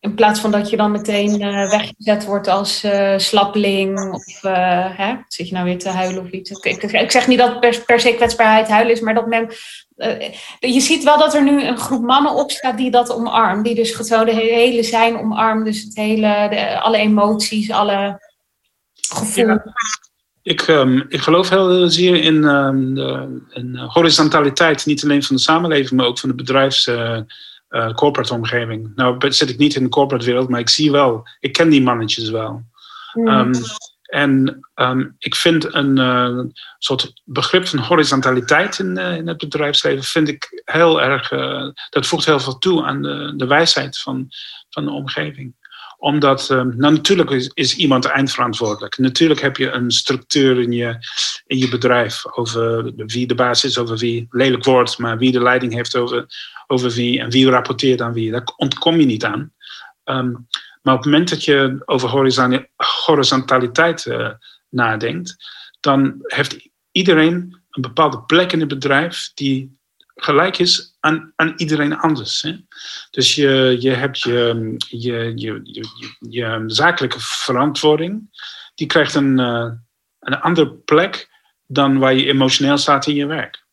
in plaats van dat je dan meteen uh, weggezet wordt als uh, slappeling of uh, hè, zit je nou weer te huilen of iets. Ik, ik, zeg niet dat per, se kwetsbaarheid huilen is, maar dat men. eh, je ziet wel dat er nu een groep mannen opstaat die dat omarmt. Die dus gewoon de hele zijn omarmt. Dus het hele, de, alle emoties, alle gevoelens.
Ik, um, ik geloof heel zeer in, um, de, in horizontaliteit, niet alleen van de samenleving, maar ook van de bedrijfs. Uh, corporate omgeving. Nou zit ik niet in de corporate wereld, maar ik zie wel, ik ken die mannetjes wel. Mm. Um, en um, ik vind een uh, soort begrip van horizontaliteit in, uh, in, het bedrijfsleven, vind ik heel erg, dat voegt heel veel toe aan de, de wijsheid van, van de omgeving omdat, nou natuurlijk is, iemand eindverantwoordelijk. Natuurlijk heb je een structuur in je, in je bedrijf over wie de baas is, over wie lelijk wordt, maar wie de leiding heeft over, over wie en wie rapporteert aan wie. Daar ontkom je niet aan. Um, maar op het moment dat je over horizontaliteit uh, nadenkt, dan heeft iedereen een bepaalde plek in het bedrijf die gelijk is aan, aan iedereen anders. Hè? Dus je, je hebt je, je, je, je, je zakelijke verantwoording, die krijgt een, uh, een andere plek dan waar je emotioneel staat in je werk.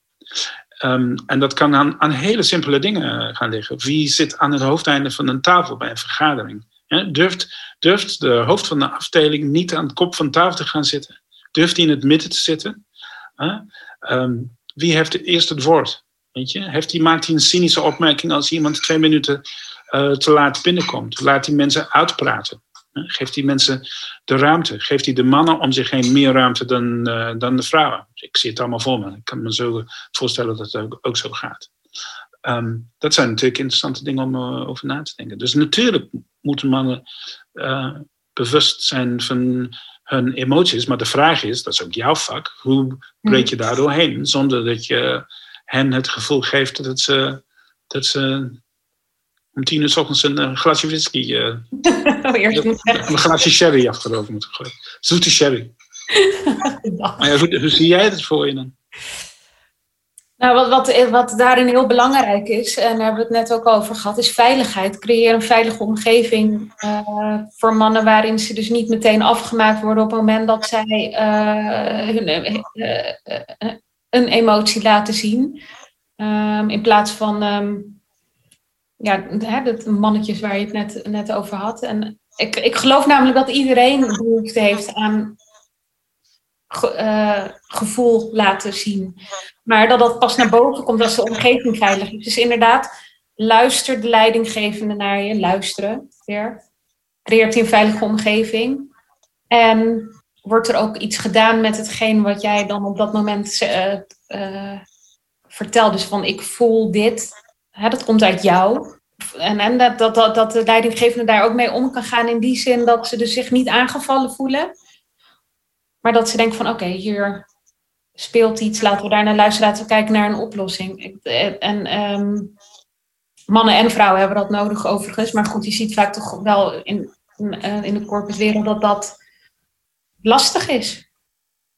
Um, en dat kan aan, aan hele simpele dingen gaan liggen. Wie zit aan het hoofdeinde van een tafel bij een vergadering? Hè? Durft, durft de hoofd van de afdeling niet aan de kop van tafel te gaan zitten? Durft hij in het midden te zitten? Ehm, wie heeft het eerst het woord? Weet je? Heeft hij, maakt hij een cynische opmerking als iemand twee minuten eh, te laat binnenkomt? Laat die mensen uitpraten? Hè? Geeft die mensen de ruimte? Geeft hij de mannen om zich heen meer ruimte dan, eh, dan de vrouwen? Ik zie het allemaal voor me. Ik kan me zo voorstellen dat het ook, ook zo gaat. Ehm, dat zijn natuurlijk interessante dingen om eh, over na te denken. Dus natuurlijk moeten mannen bewust zijn van hun emoties. Maar de vraag is, dat is ook jouw vak, hoe breek je daar doorheen zonder dat je hen het gevoel geeft dat, ze, dat ze om tien uur s ochtends een eh, glasje whisky, eh,
Oh,
een glaasje sherry achterover moeten gooien. Zoete sherry. Maar ja, hoe, hoe zie jij het voor je dan?
Nou, wat, wat, wat daarin heel belangrijk is, en daar hebben we het net ook over gehad, is veiligheid. Creëer een veilige omgeving eh, voor mannen waarin ze dus niet meteen afgemaakt worden op het moment dat zij eh, hun, eh, eh, eh, een emotie laten zien. Ehm, in plaats van ehm, ja, mannetjes waar je het net, net over had. En ik, ik geloof namelijk dat iedereen behoefte heeft aan eh, gevoel laten zien. Maar dat dat pas naar boven komt als de omgeving veilig is. Dus inderdaad, luister de leidinggevende naar je. Luisteren weer. Creëert een veilige omgeving. En wordt er ook iets gedaan met hetgeen wat jij dan op dat moment eh, eh, vertelt. Dus van ik voel dit. Hè, dat komt uit jou. En, en dat, dat, dat, de leidinggevende daar ook mee om kan gaan in die zin dat ze dus zich niet aangevallen voelen. Maar dat ze denken van oké, hier speelt iets, laten we daar naar luisteren, laten we kijken naar een oplossing. Eh, En ehm, mannen en vrouwen hebben dat nodig overigens. Maar goed, je ziet vaak toch wel in, in de corporate wereld dat dat lastig is.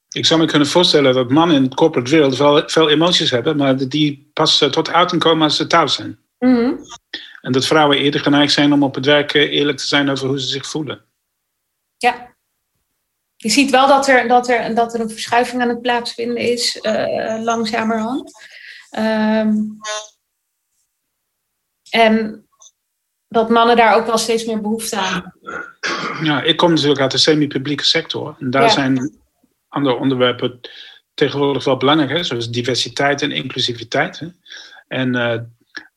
Ik zou me kunnen voorstellen dat mannen in de corporate wereld wel veel emoties hebben, maar die pas eh, tot uiting komen als ze thuis zijn.
Mhm.
En dat vrouwen eerder geneigd zijn om op het werk eh, eerlijk te zijn over hoe ze zich voelen.
Ja. Je ziet wel dat er, dat er, dat er een verschuiving aan het plaatsvinden is, eh, langzamerhand. Ehm, en dat mannen daar ook wel steeds meer behoefte aan
Ja, ik kom natuurlijk uit de semi-publieke sector. En daar
Ja.
zijn andere onderwerpen tegenwoordig wel belangrijk, hè? zoals diversiteit en inclusiviteit. Hè? En eh,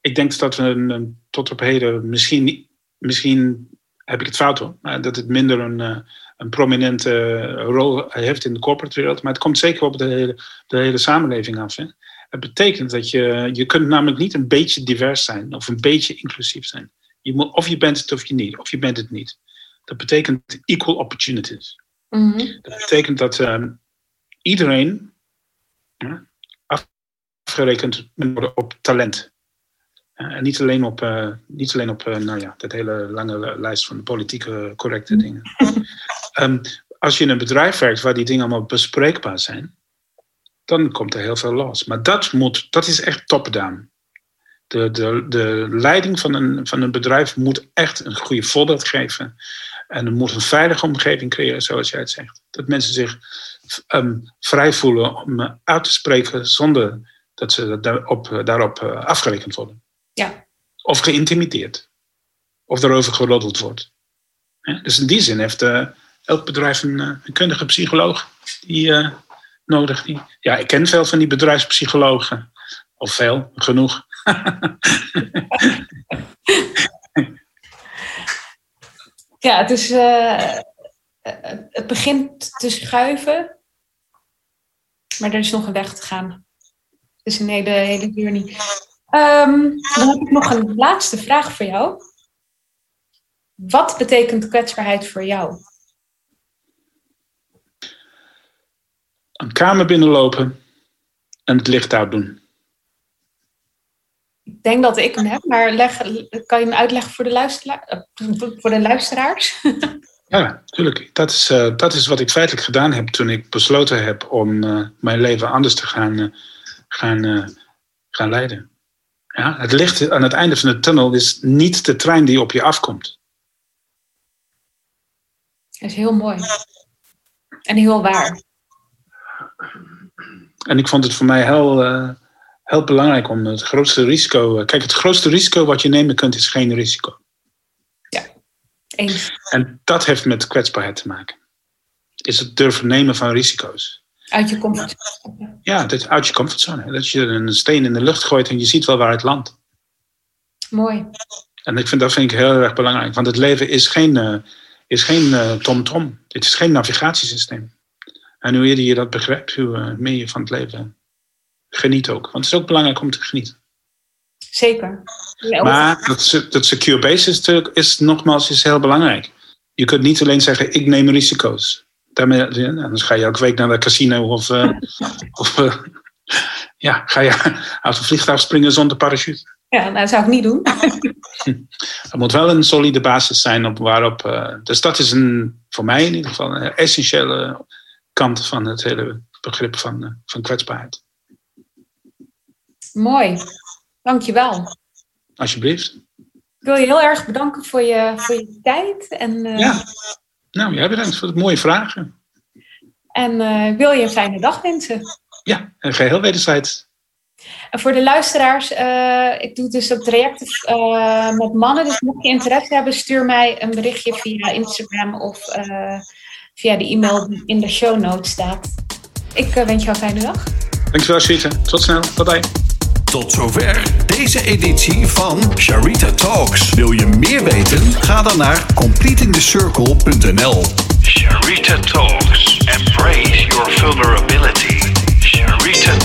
ik denk dat we een, tot op heden misschien, misschien heb ik het fout hoor, maar dat het minder een, eh, een prominente rol heeft in de corporate wereld. Maar het komt zeker op de hele, de hele samenleving af. Hè? Het betekent dat je, je kunt namelijk niet een beetje divers zijn of een beetje inclusief zijn. Je moet, of je bent het of je niet, of je bent het niet. Dat betekent equal opportunities.
Mhm.
Dat betekent dat ehm, iedereen ja, afgerekend moet worden op talent. Eh, en niet alleen op, eh, niet alleen op eh, nou ja, dat hele lange lijst van politieke correcte dingen. Ehm, als je in een bedrijf werkt waar die dingen allemaal bespreekbaar zijn, dan komt er heel veel los. Maar dat, moet, dat is echt top-down. De, de, de leiding van een, van een bedrijf moet echt een goede voorbeeld geven. En er moet een veilige omgeving creëren, zoals jij het zegt. Dat mensen zich ehm, vrij voelen om eh, uit te spreken zonder dat ze daarop, daarop eh, afgerekend worden.
Ja.
Of geïntimideerd. Of daarover geroddeld wordt. Dus in die zin heeft eh, elk bedrijf een, eh, een kundige psycholoog die eh, nodig. Die, ja, ik ken veel van die bedrijfspsychologen. Of veel, genoeg.
Ja, het, eh, het begint te schuiven, maar er is nog een weg te gaan. Het is een hele, hele journey. Ehm, dan heb ik nog een laatste vraag voor jou. Wat betekent kwetsbaarheid voor jou?
Een kamer binnenlopen en het licht uitdoen.
Ik denk dat ik hem heb, maar leg, kan je hem uitleggen voor de, eh, voor de luisteraars?
Ja, tuurlijk. Dat is, eh, dat is wat ik feitelijk gedaan heb toen ik besloten heb om eh, mijn leven anders te gaan, gaan, gaan leiden. Ja, het licht aan het einde van de tunnel is niet de trein die op je afkomt.
Dat is heel mooi. En heel waar.
En ik vond het voor mij heel, heel belangrijk om het grootste risico. eh, kijk, het grootste risico wat je nemen kunt is geen risico.
Eens.
En dat heeft met kwetsbaarheid te maken. Is het durven nemen van risico's.
Uit je comfortzone.
Ja, dat, uit je comfortzone. Dat je een steen in de lucht gooit en je ziet wel waar het landt.
Mooi.
En ik vind, dat vind ik heel erg belangrijk. Want het leven is geen eh, is geen eh, tom-tom. Het is geen navigatiesysteem. En hoe eerder je dat begrijpt, hoe meer je van het leven geniet ook. Want het is ook belangrijk om te genieten.
Zeker. Ja,
Maar dat, dat secure base is, is nogmaals is heel belangrijk. Je kunt niet alleen zeggen, ik neem risico's. Daarmee, anders ga je elke week naar de casino of, eh, of eh, ja, ga je uit een vliegtuig springen zonder parachute.
Ja, nou, dat zou ik niet doen.
Er moet wel een solide basis zijn op waarop. eh, dus dat is een, voor mij in ieder geval een essentiële kant van het hele begrip van, van kwetsbaarheid.
Mooi. Dankjewel.
Alsjeblieft.
Ik wil je heel erg bedanken voor je, voor je tijd. En, eh,
Ja. Nou, jij bedankt voor de mooie vragen.
en eh, ik wil je een fijne dag wensen.
Ja, en geheel wederzijds.
En voor de luisteraars, eh, ik doe dus ook trajecten met mannen. Dus mocht je interesse hebben, stuur mij een berichtje via Instagram of via de e-mail die in de show notes staat. Ik wens jou een fijne dag.
Dankjewel, Sweeten. Tot snel. Bye bye.
Tot zover deze editie van Sharita Talks. Wil je meer weten? Ga dan naar completingthecircle.nl.
Sharita Talks. Embrace your vulnerability. Sharita